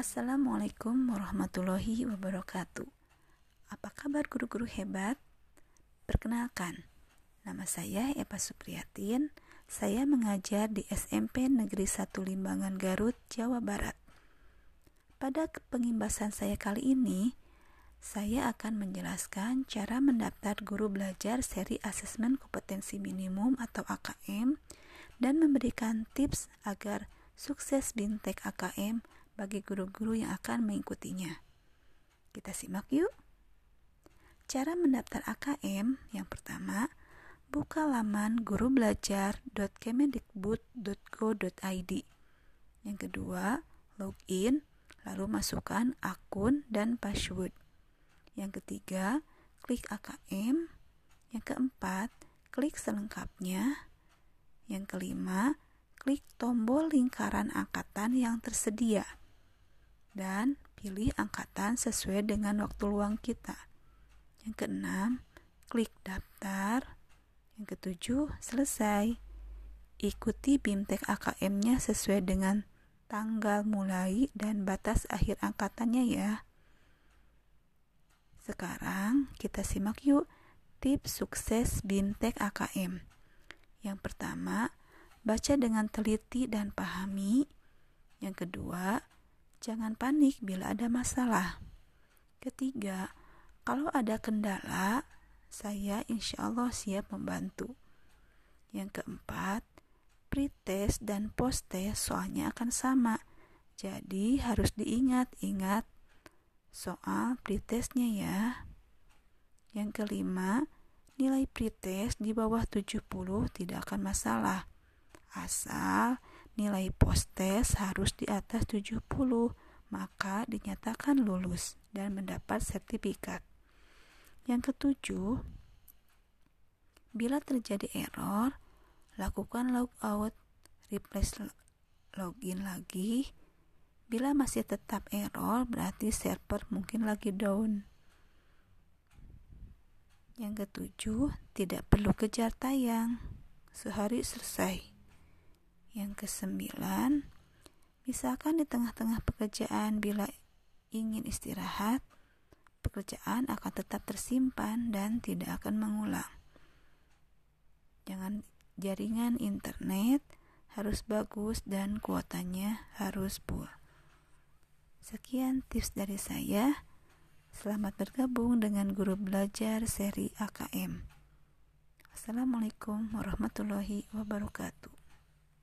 Assalamualaikum warahmatullahi wabarakatuh. Apa kabar guru-guru hebat? Perkenalkan, nama saya Eva Supriyatin. Saya mengajar di SMP Negeri 1 Limbangan Garut, Jawa Barat. Pada pengimbasan saya kali ini, saya akan menjelaskan cara mendaftar guru belajar seri asesmen kompetensi minimum atau AKM dan memberikan tips agar sukses bintek AKM bagi guru-guru yang akan mengikutinya. Kita simak yuk. Cara mendaftar AKM yang pertama, buka laman gurubelajar.kemendikbud.go.id. Yang kedua, login, lalu masukkan akun dan password. Yang ketiga, klik AKM. Yang keempat, klik selengkapnya. Yang kelima, klik tombol lingkaran angkatan yang tersedia dan pilih angkatan sesuai dengan waktu luang kita. Yang keenam, klik daftar. Yang ketujuh, selesai. Ikuti BIMTEK AKM-nya sesuai dengan tanggal mulai dan batas akhir angkatannya ya. Sekarang kita simak yuk tips sukses BIMTEK AKM. Yang pertama, baca dengan teliti dan pahami. Yang kedua, Jangan panik bila ada masalah. Ketiga, kalau ada kendala, saya insya Allah siap membantu. Yang keempat, pretest dan post-test soalnya akan sama. Jadi harus diingat-ingat soal pretestnya ya. Yang kelima, nilai pretest di bawah 70 tidak akan masalah. Asal nilai post-test harus di atas 70, maka dinyatakan lulus dan mendapat sertifikat. Yang ketujuh, bila terjadi error, lakukan logout, replace login lagi. Bila masih tetap error, berarti server mungkin lagi down. Yang ketujuh, tidak perlu kejar tayang. Sehari selesai. Yang kesembilan, misalkan di tengah-tengah pekerjaan bila ingin istirahat, pekerjaan akan tetap tersimpan dan tidak akan mengulang. Jangan jaringan internet harus bagus dan kuotanya harus full. Sekian tips dari saya. Selamat bergabung dengan guru belajar seri AKM. Assalamualaikum warahmatullahi wabarakatuh.